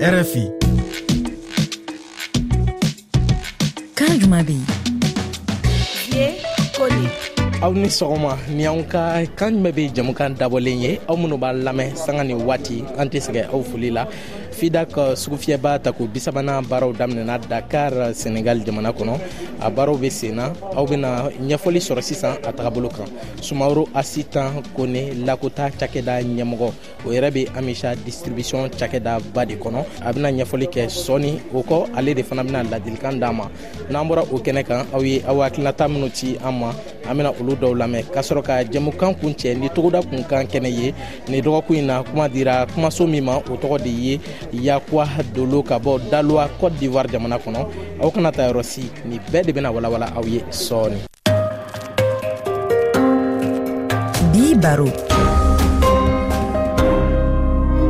RFI. Kan jumɛn bɛ yen. koli. aw ni sɔgɔma ni anw ka kan jumɛn bɛ jamukan dabɔlen ye aw minnu b'a lamɛn sanga ni waati an tɛ sɛgɛn aw foli la fida ka sugufiyɛba ta ko bisabanan baaraw daminɛna dakar senegal jamana kɔnɔ a baaraw bɛ sen na aw bɛna ɲɛfɔli sɔrɔ sisan a tagabolo kan sumaworo asitan kone lakota cakɛda ɲɛmɔgɔ o yɛrɛ be amisa distribusiyɔn cakɛda ba de kɔnɔ a bena ɲɛfɔli kɛ sɔni o kɔ ale de fana bena ladilikan d'a ma n'an bɔra o kɛnɛ kan aw ye aw hakilinata minw ci an ma an bena olu dɔw lamɛn k'a sɔrɔ ka jɛmukan kun cɛ ni togoda kunkan kɛnɛ ye ni dɔgɔkun in na kuma dira kumaso min ma o tɔgɔ de ye yakuwa dolo ka bɔ dalowa cote d'ivoire jamana kɔnɔ aw kana ta yɔrɔsi ni bɛɛ de bena walawala aw ye sɔɔni bi baro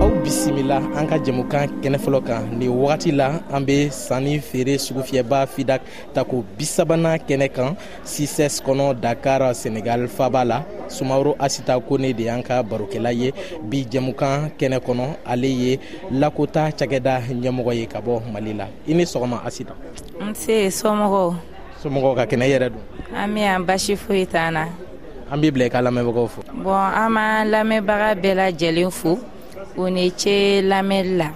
aw bisimila an ka jɛmukan kɛnɛ fɔlɔ kan nin wagati la an bɛ sanni feere sugufiyɛba fidak tako bisabana kɛnɛ kan sises kɔnɔ dakar senegal faba la sumaworo asita kone de y'an ka barokɛla ye bi jɛmukan kɛnɛ kɔnɔ ale ye lakota cakɛda ɲɛmɔgɔ ye ka bɔ mali la i ni sɔgɔma asita nse sɔmɔgɔw somɔgɔw ka kɛnɛ yɛrɛ don an bɛ yan basi foyi t'an na an b'i bila i ka lamɛnbagaw fo bɔn an b'an lamɛnbaga bɛɛ lajɛlen fo u ni ce lamɛnli la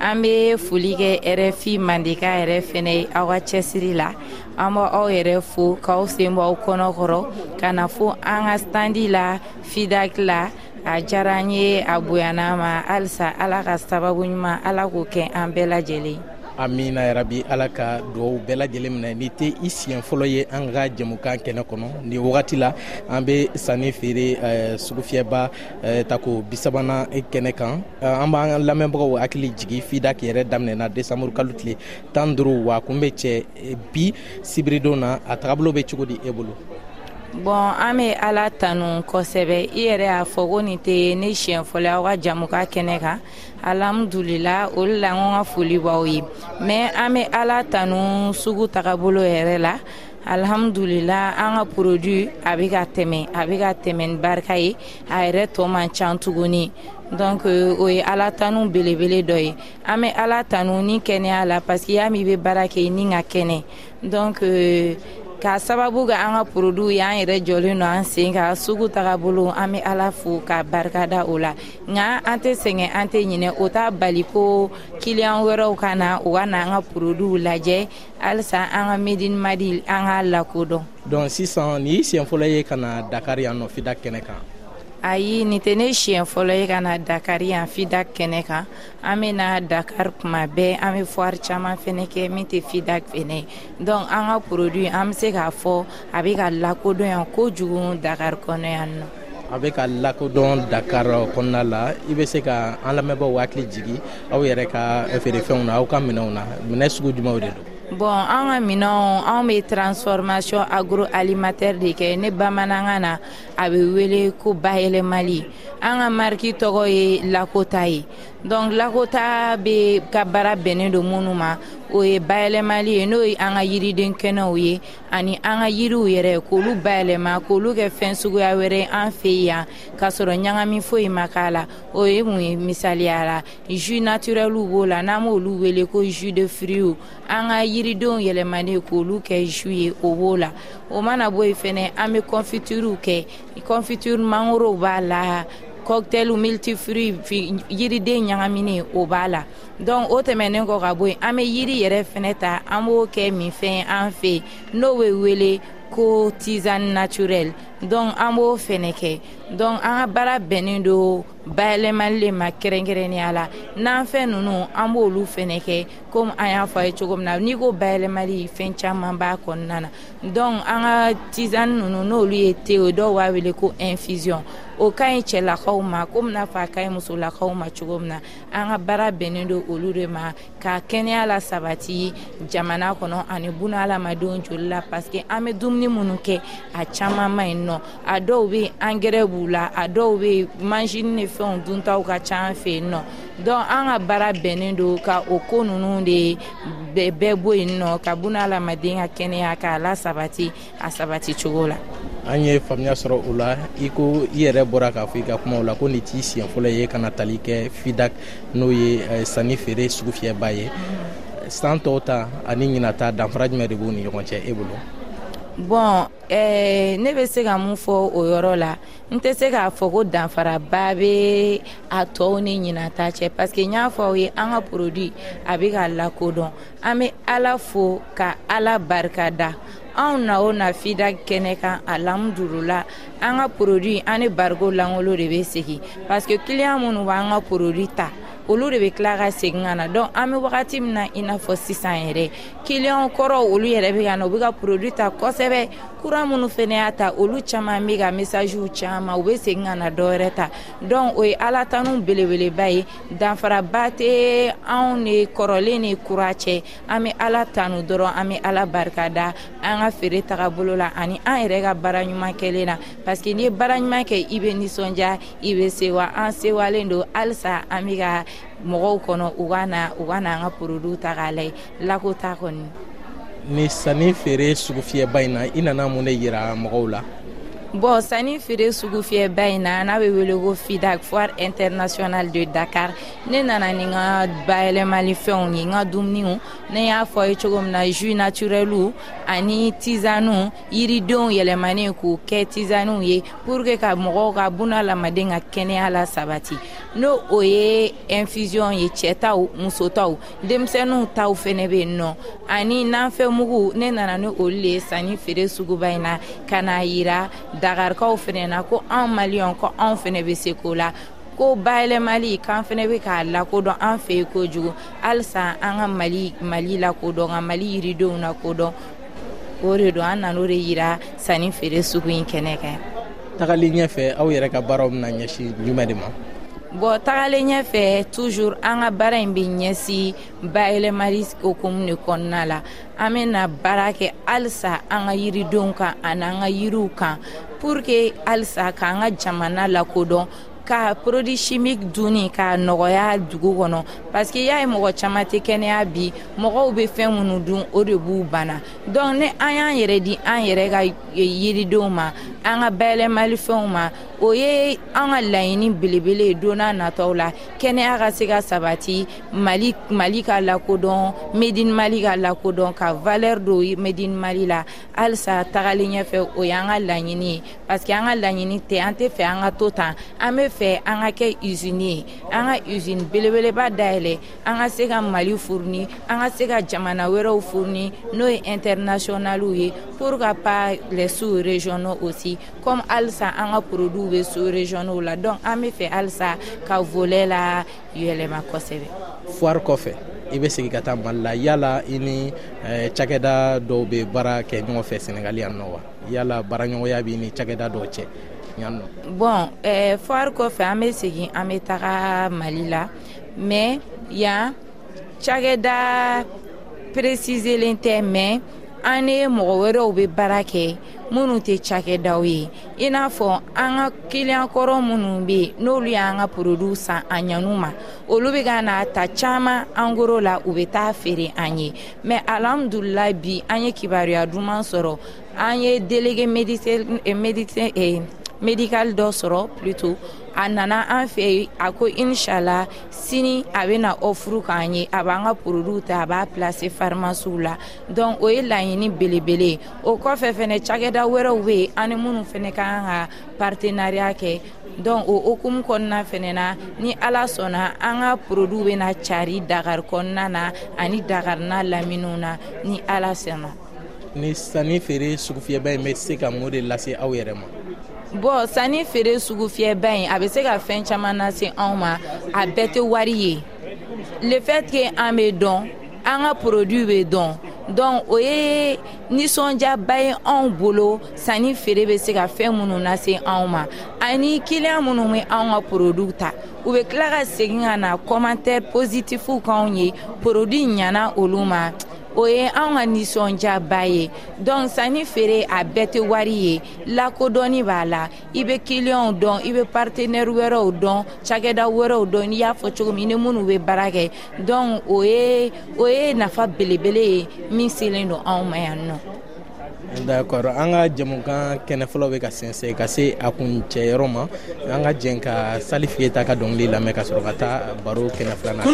an bɛ foli kɛ rfi mandeka yɛrɛ fɛnɛ ye aw ka cɛsiri la an bɔ aw yɛrɛ fo k'aw sen bɔ aw kɔnɔ kɔrɔ ka na fo an ka standi la fidak la a diyara an ye a bonyana ma halisa ala ka sababu ɲuman ala k'o kɛ an bɛɛ lajɛlen amina yarabi ala ka dugawu bɛɛ lajɛlen minɛ ni tɛ i siɲɛ fɔlɔ ye an ka jɛmukan kɛnɛ kɔnɔ ni wagati la an bɛ sanni feere eh, sugufiyɛba eh, tako bisabanan kɛnɛ kan eh, an b'an lamɛnbagaw hakili jigi fidak yɛrɛ daminɛna desanburu kalo tile tan duuru wa kun bɛ cɛ bi sibiridon na a tagabolo bɛ cogo di e bolo bɔn an bɛ ala tanu kosɛbɛ i yɛrɛ y'a fɔ ko nin tɛ ne siɲɛ fɔlɔ aw ka jamuka kɛnɛ kan Alamdulila o la an ka foli b'aw ye mais an bɛ Ala tanu sugu tagabolo yɛrɛ la alhamdulila an ka produit a bɛ ka tɛmɛ a bɛ ka tɛmɛ ni barika ye a yɛrɛ tɔ man ca tuguni donc euh, o ye ala tanu belebele dɔ ye an bɛ ala tanu ni kɛnɛya la parce que y'a min i bɛ baara kɛ i ni ka kɛnɛ donc euh, k'a sababu kɛ an ka produw y'an yɛrɛ jɔlen no an sen ka sugu taga bolo an be ala fo k'a barikada o la nka an tɛ sɛgɛn an tɛ ɲinɛ o t'a bali ko kiliyan wɛrɛw ka na u ka na an ka produw lajɛ halisa an ka medini madi an k'a lakodɔn donc sisan ni siɲɛ fɔlɔ ye ka na dakari yan nɔ fida kɛnɛ kan ayi nin tɛ ne siɲɛ fɔlɔ ye ka na dakari yan fida kɛnɛ kan an bɛna dakar kuma bɛɛ an bɛ foire caman fɛnɛ kɛ min tɛ fidak fɛnɛ donc an ka produit an bɛ se k'a fɔ a bɛ ka lakodɔn yan kojugu dakar kɔnɔ yan nɔ a bɛ ka lakodɔn dakar kɔnɔna la i bɛ se ka an lamɛnbaaw hakili jigi aw yɛrɛ ka feerefɛnw na aw ka minɛnw na minɛ sugu jumɛnw de don bon an ka minɛnw anw bɛ transformation agroalimentaire de kɛ ne bamanankan na a bɛ wele ko bayɛlɛmali an ka mariki tɔgɔ ye lakota ye donc lakota bɛ ka baara bɛnnen don minnu ma o ye bayɛlɛmali ye n'o ye an ka yiriden kɛnɛw ye ani an ka yiriw yɛrɛ k'olu bayɛlɛma k'olu kɛ fɛn suguya wɛrɛ an fɛ yan k'a sɔrɔ ɲagami foyi ma k'a la o ye mun ye misaliyara jus naturɛliw b'o la n'an b'olu wele ko jus de firiw an ka yiridenw yɛlɛmani k olu kɛ zu ye o b'o la o mana bɔ yen fɛnɛ an bɛ kɔnfitiriw kɛ kɔnfitiri mangorow b'a la cocktail multifruit yiriden ɲagaminen o b'a la donc o tɛmɛnen kɔ ka bɔ yen an bɛ yiri yɛrɛ fɛnɛ ta an b'o kɛ minfɛn an fɛ yen n'o bɛ wele ko tisane naturel donc an b'o fɛnɛ kɛ donc an ka baara bɛnnen don bayɛlɛmali le ma kɛrɛnkɛrɛnnenya la nanfɛn ninnu an b'olu fɛnɛ kɛ komi an y'a fɔ a ye cogo min na n'i ko bayɛlɛmali fɛn caman b'a kɔnɔna na donc an ka tizani ninnu n'olu ye te ye dɔw b'a wele ko infusion o ka ɲi cɛlakaw ma komi n'a fɔ a ka ɲi musolakaw ma cogo min na an ka baara bɛnnen don olu de ma ka kɛnɛya la sabati jamana kɔnɔ ani buna hadamadenw joli la paske an bɛ dumuni minnu kɛ a caman ma yen nɔ a dɔw bɛ angɛrɛ b'u la a dɔw bɛ manzini ni fɛnw duntaw ka ca an fɛ yen nɔ dɔnku an ka baara bɛnnen don ka o ko ninnu de bɛɛ bɔ yen nɔ ka buna hadamaden ka kɛnɛya k'a la sabati a sabati cogo la an ye faamuya sɔrɔ o la i ko i yɛrɛ bɔra k'a fɔ i ka kumaw la ko nin t'i siɲɛ fɔlɔ ye kana tali kɛ fidak n'o ye eh, sanni feere sugu fiyɛba ye san tɔw ta ani ɲina ta danfara jumɛn de b'u ni ɲɔgɔn cɛ e bolo bɔn eh, ne bɛ se ka mun fɔ o yɔrɔ la n tɛ se k'a fɔ ko danfaraba bɛ a tɔw ni ɲinata cɛ parce que n y'a fɔ aw ye an ka produit a bɛ ka lakodɔn an bɛ ala fo ka ala barikada anw na o na fida kɛnɛ kan alamdurula an ka porodi an ni bariko langolo de bɛ segin parce que kiliya minnu b'an ka porodi ta olu de bɛ tila ka segin ka na dɔn an bɛ wagati min na i n'a fɔ sisan yɛrɛ kiliyan kɔrɔ olu yɛrɛ bɛ ka na u bɛ ka porodi ta kosɛbɛ kura minnu fana y'a ta olu caman bɛ ka misaziw caman u bɛ segin ka na dɔwɛrɛ ta dɔn o ye ala tanu belebeleba ye danfaraba tɛ anw ni kɔrɔlen ni kura cɛ an bɛ ala tanu dɔrɔn an bɛ ala barikada an ka feere taga bolo la ani an yɛrɛ ka baara ɲuman kɛlen na parce que n'i ye baara ɲuman kɛ i bɛ nisɔndiya i bɛ sewa an sewalen don halisa an bɛ ka mɔgɔw kɔnɔ u ka na u ka na an ka produit ta k'a lajɛ lako ta kɔni ni sanni feere sugu fiyɛba in na i nana mun de yira mɔgɔw la bɔn sanni feere sugu fiyɛba in na n'a bɛ wele ko fidac foire international de dakar ne nana ni n ka bayɛlɛmali fɛnw ye n ka dumuniw ne y'a fɔ ye cogo min na jus naturɛliw ani tisaniw yiridenw yɛlɛmani k'u kɛ tisaniw ye pour que ka mɔgɔw ka bunadamaden ka kɛnɛya la sabati n'o o ye infusion ye cɛtaw musotaw denmisɛnninw taw fɛnɛ be yen nɔ ani nanfɛ mugu ne nana ni olu le ye sanni feere suguba in na ka n'a yira dagarikaw fɛnɛ na ko anw maliyɔn ko anw fɛnɛ be se ko la ko bayɛlɛmali k'an fɛnɛ be k'a lakodɔn an fɛ ye kojugu halisa an ka mali mali lakodɔn ka mali yiridenw lakodɔn o de don an nan'o de yira sanni feere sugu in kɛnɛ kan tagalen ɲɛfɛ aw yɛrɛ ka baaraw bɛna ɲɛsin jumɛn de ma bɔn tagalen ɲɛfɛ toujours an ka baara in bɛ ɲɛsin bayɛlɛmali hokumu de kɔnɔna la an bɛna baara kɛ halisa an ka yiridenw kan an'an ka yiriw kan pour que halisa k'an ka jamana lakodɔn ka produit chimique dunni k'a nɔgɔya dugu kɔnɔ parce que y'a ye mɔgɔ caman tɛ kɛnɛya bi mɔgɔw bɛ fɛn minnu dun o de b'u bana donc ni an y'an yɛrɛ di an yɛrɛ ka yiridenw ma an ka bayɛlɛmali fɛnw ma o ye an ka laɲini belebele ye don n'a nataw la kɛnɛya ka se ka sabati mali mali ka lakodɔn medini mali ka lakodɔn ka valɛr don medini mali la halisa tagalen ɲɛfɛ o y'an ka laɲini ye parce que an ka laɲini tɛ an tɛ fɛ an ka to tan an bɛ fɛ an ka kɛ usine ye an ka usine belebeleba dayɛlɛ an ka se ka mali furuni an ka se ka jamana wɛrɛw furuni n'o ye internationaliw ye pour ka pas les sous régionaux aussi comme halisa an ka produits bɛ sous régionaux la donc an bɛ fɛ halisa ka volet la yɛlɛma kosɛbɛ foire kɔfɛ i bɛ segin ka taa mali la yala i ni eh, cakɛda dɔw bɛ baara kɛ ɲɔgɔn fɛ senegali yan nɔ wa yala baaraɲɔgɔnya bɛ ni cakɛda dɔ cɛ yan nɔ bɔn eh, fɔri kɔfɛ an bɛ segin an bɛ taga mali la mɛ yan cakɛda presiselen tɛ mɛ an ni mɔgɔ wɛrɛw bɛ baara kɛ minnu tɛ cakɛdaw ye i n'a fɔ an ka kiliyan kɔrɔ minnu bɛ yen n'olu y'an ka porodiw san a ɲanu ma olu bɛ ka n'a ta caman angoro la u bɛ taa feere an ye mɛ alhamdulila bi an ye kibaruya duman sɔrɔ an ye delege medikali eh, dɔ sɔrɔ pluto a nana an fɛ a ko inshala sini a bɛna ɔfuru k'an ye a b'an ka poroduw ta a b'a plase farimasiw la donc o ye laɲini belebele ye o kɔfɛ fɛnɛ cakɛda wɛrɛw bɛ yen an ni minnu fɛnɛ ka kan ka partenariya kɛ donc o okumu kɔnɔna fɛnɛ na ni ala sɔnna an ka produit bɛna cari dakari kɔnɔna na ani dakari n'a laminiw na ni ala sɔnna ni sanni feere sugufiyɛba in bɛ se ka mun de lase aw yɛrɛ ma bɔn sanni feere sugufiyɛba in a bɛ se ka fɛn caman lase anw ma a bɛɛ tɛ wari ye le fait que an bɛ dɔn an ka produit bɛ dɔn donc o ye nisɔndiyaba ye anw bolo sanni feere bɛ se ka fɛn minnu lase anw ma ani kiliyan minnu bɛ anw ka porodiw ta u bɛ tila ka segin ka na kɔmantɛri pozitifuw k'anw ye porodi ɲana olu ma o ye anw ka nisɔndiyaba ye donc sanni feere a bɛɛ tɛ wari ye lakodɔnni b'a la i bɛ kiliyanw dɔn i bɛ partenɛri wɛrɛw dɔn cakɛda wɛrɛw dɔn n'i y'a fɔ cogo min i ni minnu bɛ baara kɛ donc o ye o ye nafa belebele ye min selen don anw ma yan nɔ d'accord an ka jɛmukan kɛnɛ fɔlɔ bɛ ka sɛnsɛn ka se a kun cɛyɔrɔ ma an ka jɛn ka sali fiyeta ka dɔnkili lamɛn ka sɔrɔ ka taa baro kɛnɛ filanan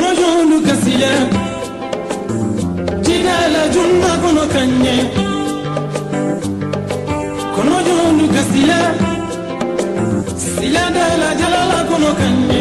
jinɛla junba kɔnɔ ka ɲɛ kɔnɔjɔnu ka sila siladala jalala kɔnɔ ka ɲɛ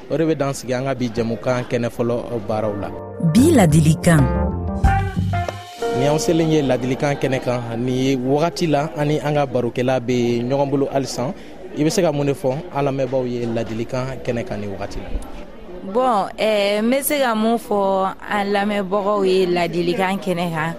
o de bɛ dan sigi an ka bi jɛmukan kɛnɛ fɔlɔ baaraw la bi ladilikan ni an selen ye ladilikan kɛnɛ kan ni wagati la ani an ka barokɛla bɛ ɲɔgɔn bolo halisan i bɛ se ka mun de fɔ an lamɛnbaaw ye ladilikan kɛnɛ kan ni wagati la bɔn eh, n bɛ se ka mun fɔ an lamɛnbagaw ye ladilikan kɛnɛ kan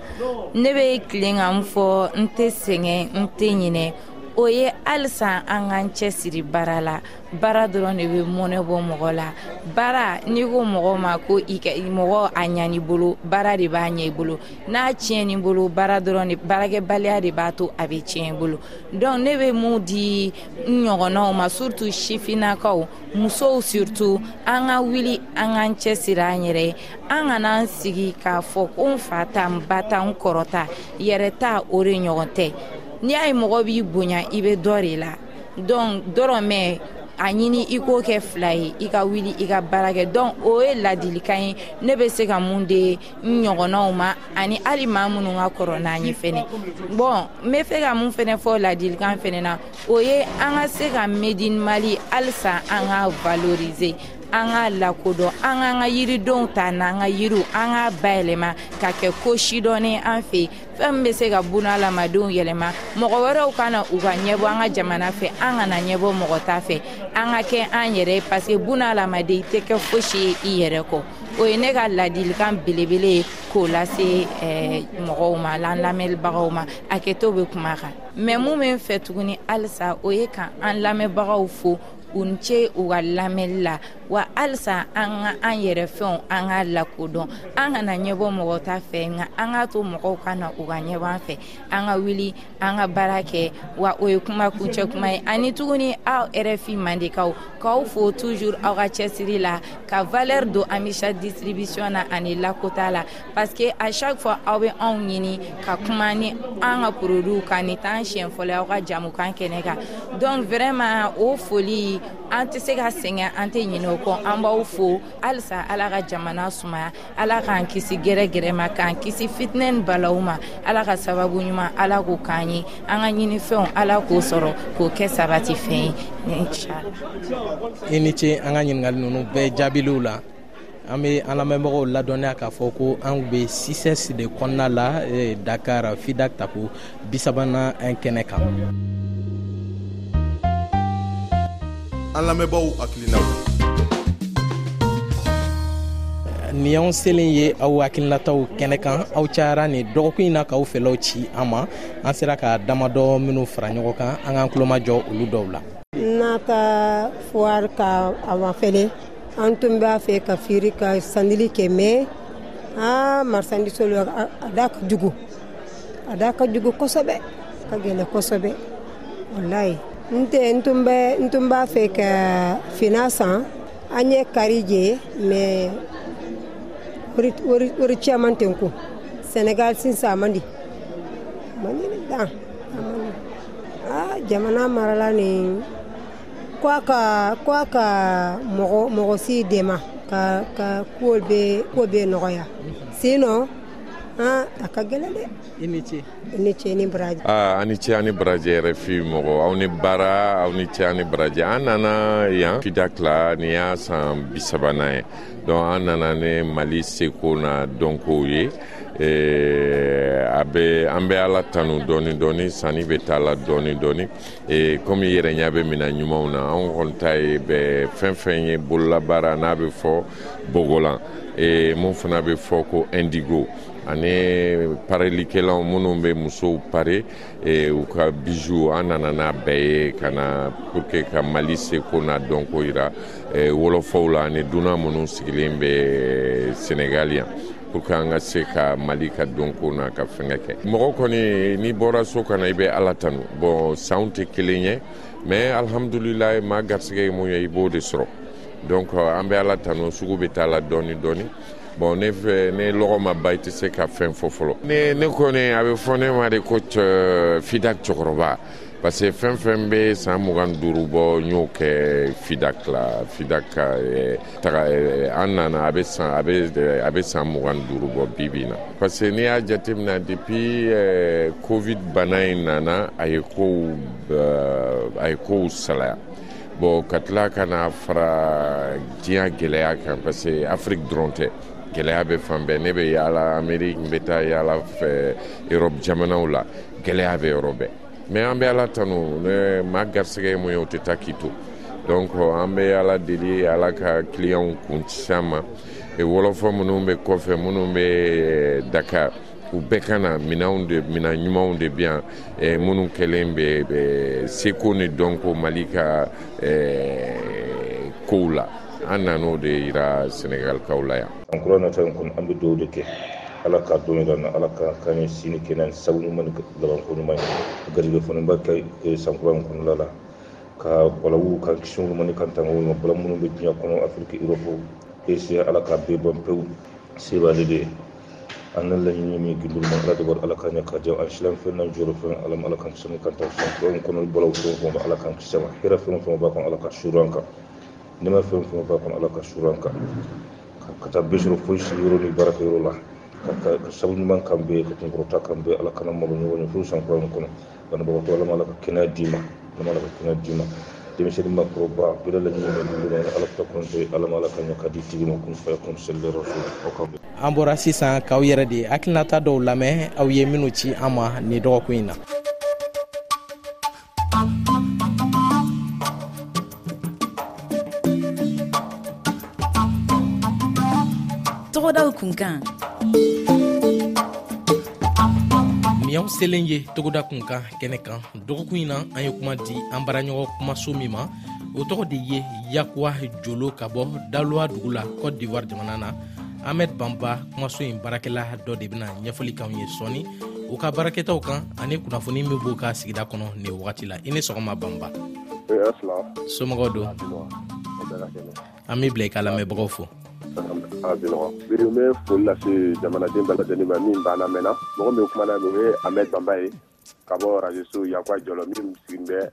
ne bɛ tilen ka n fɔ n tɛ sɛgɛn n tɛ ɲinɛ o ye halisa an k'an cɛsiri baara la baara dɔrɔn de bɛ mɔnɛ bɔ mɔgɔ la baara n'i ko mɔgɔ ma ko i ka mɔgɔ a ɲani bolo baara de b'a ɲɛ i bolo n'a tiɲɛni bolo baara dɔrɔn de baarakɛbaliya de b'a to a bɛ tiɲɛ i bolo donc ne bɛ mun di n ɲɔgɔnnaw ma surtout sifinnakaw musow surtout an ka wuli an k'an cɛsiri an yɛrɛ ye an kana an sigi k'a fɔ ko n fa ta n ba ta n kɔrɔ ta yɛrɛ ta o de ɲɔgɔn tɛ n'i y'a ye mɔgɔ b'i bonya i bɛ dɔ de la donc dɔrɔmɛ a ɲini i k'o kɛ fila ye i ka wuli i ka baara kɛ donc o ye ladilikan ye ne bɛ se ka mun de n ɲɔgɔnnaw ma ani hali maa minnu ka kɔrɔ n'an ye fɛnɛ bon n bɛ fɛ ka mun fɛnɛ fɔ ladilikan fɛnɛ na o ye an ka se ka made in mali halisa an ka valoriser an k'a lakodɔn an k'an ka yiridenw ta n'an ka yiriw an k'a bayɛlɛma ka kɛ ko sidɔnnen an fɛ fɛn bɛ se ka buna lamadenw yɛlɛma mɔgɔ wɛrɛw ka na u ka ɲɛbɔ an ka jamana fɛ an kana ɲɛbɔ mɔgɔ ta fɛ an ka kɛ an yɛrɛ ye parce que buna lamaden tɛ kɛ fosi ye i yɛrɛ kɔ o ye ne ka ladilikan belebele ye k'o lase eh, mɔgɔw ma lan lamɛnbagaw ma a kɛto bɛ kuma kan mɛ mun bɛ n fɛ tuguni halisa o ye ka an lamɛnbagaw fo u ni ce u ka lamɛnni la wa halisa an ka an yɛrɛ fɛnw an ka lakodɔn an kana ɲɛbɔ mɔgɔ ta fɛ nka an k'a to mɔgɔw ka na u ka ɲɛbɔ an fɛ an ka wuli an ka baara kɛ wa o ye kuma kuncɛ kuma ye ani tuguni aw rfi mandekaw k'aw fo toujours aw ka cɛsiri la ka valeur don amisa distribution na ani lakota la parce que à chaque fois aw bɛ anw ɲini ka kuma ni an ka produits kan nin t'an siɲɛ fɔlɔ aw ka jamukan kɛnɛ kan donc vraiment o foli an tɛ se ka sɛgɛn an tɛ ɲinɛ o kɔ an b'aw fo halisa ala ka jamana sumaya ala k'an kisi gɛrɛgɛrɛ ma k'an kisi fitinɛ ni balaw ma ala ka sababu ɲuman ala k'o k'an ye an ka ɲinifɛnw ala k'o sɔrɔ k'o kɛ sabati fɛn ye i ni ce an ka ɲininkali ninnu bɛɛ jaabiliw la an bɛ an lamɛnbagaw ladɔnniya k'a fɔ ko an bɛ sises de kɔnɔna la eh, dakar fida tako bisabana kɛnɛ kan an lamɛnbaaw hakilinaw nin y'anw selen ye aw hakilinataw kɛnɛ kan aw cayara nin dɔgɔkun in na k'aw fɛlaw ci an ma an sera ka damadɔ minw fara ɲɔgɔn kan an k'an tulomajɔ olu dɔw la n'a ka fuwari ka a mafɛlen an tun b'a fɛ ka firi ka sandili kɛ mɛ aa marisandiso a da ka jugu a da ka jugu kosɛbɛ ka gɛlɛ kosɛbɛ walayi n tɛ n tun bɛ n tun b'a fɛ ka fina san an ye kari je mɛ wari caman tɛ n kun sɛnɛgal sisan a man di man di dan a man di aa jamana marala nin Ko a ka ko a ka mɔgɔ mɔgɔ si dɛmɛ ma ka ka ko bɛ ko bɛ nɔgɔya sen nɔ aa a ka gɛlɛn dɛ i ni ce i ni ce ni baraji aa an ni ce an ni baraji yɛrɛ fi mɔgɔ aw ni baara aw ni ce an ni baraji an nana yan fida tila nin y'a san bi sabanan ye donc an nana ni mali seko na dɔnkow ye a bɛ an bɛ ala tanu dɔɔni dɔɔni sanni bɛ taa la dɔɔni dɔɔni E komi i yɛrɛ ɲɛ bɛ mina ɲumanw na anw kɔni ta ye bɛɛ fɛn fɛn ye bololabaara n'a bɛ fɔ bogolan e, mun fana bɛ fɔ ko indigo ani parelikɛlaw minnu bɛ musow pare e, u ka bizu an nana n'a bɛɛ ye ka na pour que ka mali seko n'a dɔnko jira e, wolofaw la ani dunan minnu sigilen bɛ senegal yan pour que an ka se ka mali ka don ko na ka fɛngɛ kɛ mɔgɔ kɔni n'i bɔra so kana i bɛ ala tanu bɔn sanw tɛ kelen ye mais alhamdulilayi ma garisɛgɛ ye mun ye i b'o de sɔrɔ donc euh, an bɛ ala tanu sugu bɛ taa la dɔɔni dɔɔni bon ne fɛ ne lɔgɔ ma ba i tɛ se ka fɛn fɔ fɔlɔ ne ne kɔni a bɛ fɔ ne ma de ko fidak cɛkɔrɔba parce que fɛn fɛn bɛ san mugan duuru bɔ n y'o kɛ fidak la fidak ka eh, taga eh, an nana a bɛ san a bɛ eh, a bɛ san mugan duuru bɔ bi bi in na parce que n'i y'a jateminɛ depuis covid bana in nana a ye kow a ye kow salaya bon ka tila ka na fara diɲɛ gɛlɛya kan parce que afiriki dɔrɔn tɛ gɛlɛya bɛ fan bɛɛ ne bɛ yaala ameriki n bɛ taa yaala fɛ europe jamanaw la gɛlɛya bɛ yɔrɔ bɛɛ mɛ an bɛ ala tanu ne ma garisɛgɛ mun ye o tɛ taa k'i to donc an bɛ ala deli ala ka kiliyanw kun sisan ma e wɔlɔfɔ minnu bɛ kɔfɛ minnu bɛ eh, dakar u bɛɛ ka na minɛnw de minɛn ɲumanw de bɛ yan eh, minnu kɛlen bɛ seko ni dɔnko mali ka eh, kow la an nan'o de yira senegalkaw la yan an kura nata in kɔni an bɛ dugawu de kɛ ala ka don yɛrɛ na ala ka kan ye sini kɛnɛ sabu ɲuman labanko ɲuman ye garijɛgɛ fanaba ka sankura in kɔnɔna la ka balawu ka kisi ɲuman ni kantanko ma bala minnu bɛ diɲɛ kɔnɔ afiriki yɔrɔfo ese ala ka bɛɛ ban pewu sebaale de ye an na laɲini min ginduruma ala de bɔra ala ka ɲɛ ka jɛ an silan fɛn na jɔyɔrɔ fɛn ala ma ala kan sanu kan ta fɛn fɛn kɔnɔ balaw fɛn fɛn ala kan kisɛ ma hɛrɛ fɛn fɛn b'a kɔnɔ ala ka suru an kan nɛma fɛn fɛn b'a kɔnɔ ala ka suru an kan ka taa bɛ sɔrɔ foyi sigiyɔrɔ ni baarakɛyɔrɔ la ka sabu ɲuman kan bɛ ka kunkɔrɔta kan bɛ ala kana malo ɲɔgɔn ye furu san kura min kɔnɔ banabagatɔ ala ala ka kɛnɛya d'i ma ala ala ka kɛnɛya d'i ma denmisɛnnin ma kɔrɔba bɛɛ lajɛlen bɛ dugu la ala ka kun fɛ ala ala ka ɲɛ ka di tigi ma kun fɛ kun seliyɔrɔ fɛ aw ka bɛn an bɔra sisan k'aw yɛrɛ de hakilinata dɔw lamɛn aw ye minnu ci an ma nin dɔgɔkun in na tɔgɔdaw kunkan miyaw selen ye togoda kunkan kɛnɛ kan dɔgɔkun in na an ye kuma di an baraɲɔgɔn kumaso min ma o tɔgɔ de ye yakuwa jolo ka bɔ daluwa dugu la cote d'ivoire jamana na ahmed banba kumaso in baarakɛla dɔ de bɛna ɲɛfɔli kanw ye sɔɔni u ka baarakɛtaw kan ani kunnafoni min b'u ka sigida kɔnɔ nin wagati la i ni sɔgɔma banba somɔgɔw don an bɛ bila i ka lamɛnbagaw fo biriw bɛ foli lase jamanaden bɛɛ lajɛlen ma min banna mɛnna mɔgɔ min kumana o ye amɛd banba ye ka bɔ arajo so yakwa jɔlɔ min sigilen bɛ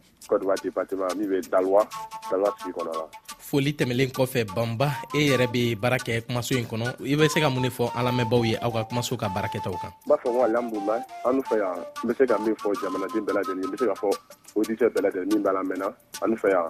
foli tɛmɛlen kɔfɛ banba e yɛrɛ bɛ baara kɛ kumaso in kɔnɔ i bɛ se ka mun de fɔ an lamɛnbaaw ye aw ka kumaso ka baarakɛtaw kan n b'a fɔ ko alhamdulila an fɛ yan n bɛ se ka min fɔ jamanaden bɛɛ lajɛlen n bɛ se ka fɔ auditeur bɛɛ lajɛlen min b'a lamɛnna an fɛ yan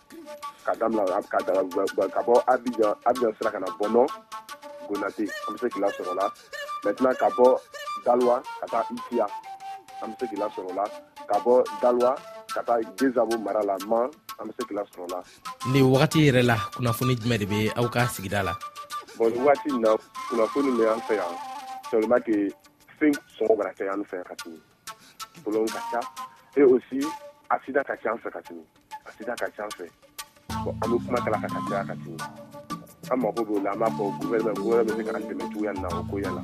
ka daminɛ a ka daga gwa- ka bɔ Abidjan Abidjan sira ka na Bɔnɔ Gonate an bɛ se k'i lasɔrɔ o la maintenant ka bɔ Daloa ka taa Isiya an bɛ se k'i lasɔrɔ o la ka bɔ Daloa ka taa Gezabo mara la Man an bɛ se k'i lasɔrɔ o la nin wagati yɛrɛ la kunnafoni jumɛn de bɛ aw ka sigida la bon nin waati in na kunnafoni bɛ an fɛ yan seulement que fɛn sɔngɔ bara kɛ an fɛ yan ka tɛmɛ ka ca e aussi accident ka ca an fɛ ka tɛmɛ accident ka ca an fɛ bon an bɛ kuma kala ka ka caya ka tɛmɛ an mako b'o la an b'a fɔ gouvernement gouvernement bɛ se k'an dɛmɛ cogoya min na o ko yala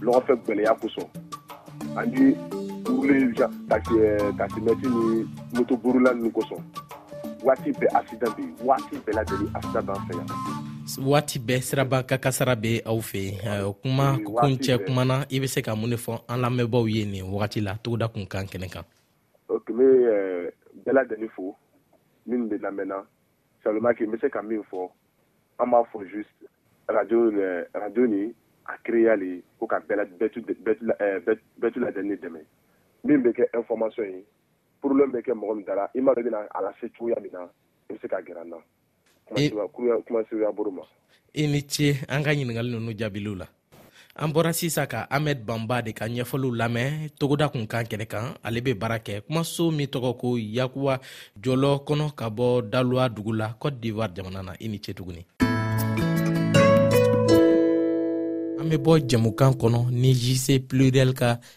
lɔgɔfɛ gɛlɛya kosɔn ani wuli taximɛti ni motoburula ninnu kosɔn waati bɛɛ accident bɛ yen waati bɛɛ lajɛlen accident b'an fɛ yan waati bɛɛ siraba ka kasara bɛ aw fɛ yen kuma kun cɛ kuma na i bɛ se ka mun de fɔ an lamɛnbaaw ye nin wagati la togoda kun kan kɛnɛ kan o tun bɛ bɛɛ lajɛlen fo minnu bɛ lamɛnna salomaki n bɛ se ka min fɔ an b'a fɔ juste radio radio ni a créya le ko ka bɛɛ tu lajɛlen dɛmɛ min bɛ kɛ information ye problème bɛ kɛ mɔgɔ min dara i m'a dɔn i bɛna a lase cogoya min na i bɛ se ka gɛrɛ an na kuma surunya bolo ma i ni ce an ka ɲininkali ninnu jaabiliw la an bɔra sisan ka ahmed banba de ka ɲɛfɔliw lamɛn togoda kunkan kɛnɛ kan ale bɛ baara kɛ kumaso min tɔgɔ ko yakuwa jɔlɔ kɔnɔ ka bɔ daluwa dugu la cote d'ivoire jamana na i ni ce tuguni an bɛ bɔ jɛmukan kɔnɔ ni jc pluriel ka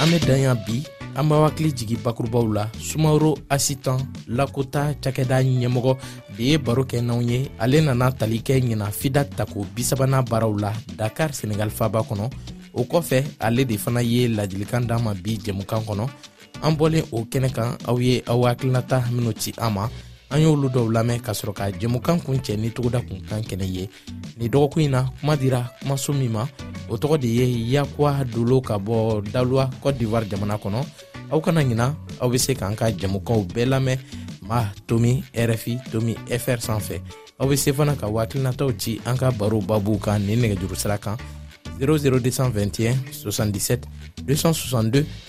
an bɛ dan yan bi an b'aw hakili jigi bakurubaw la sumaworo asitan lakota cakɛda ɲɛmɔgɔ bi ye baro kɛ n'anw ye ale nana tali kɛ ɲina fida tako bisabana baaraw la dakar senegal faba kɔnɔ o kɔfɛ ale de fana ye ladilikan d'an ma bi jɛmukan kɔnɔ an bɔlen o kɛnɛ kan aw ye aw hakilinata minw ci an ma an y'olu dɔw lamɛn ka sɔrɔ ka jɛmukan kun cɛ ni togoda kunkan kɛnɛ ye nin dɔgɔkun in na kuma dira kumaso min ma o tɔgɔ de ye yakuwa dolo ka bɔ daluwa cote d'ivoire jamana kɔnɔ aw kana ɲina aw bɛ se k'an ka jamukaw bɛɛ lamɛn ma tomi rfi tomi fr sanfɛ aw bɛ se fana ka waatilinataw ci an ka baro babu kan nin nɛgɛjuru sira kan 00221 77 262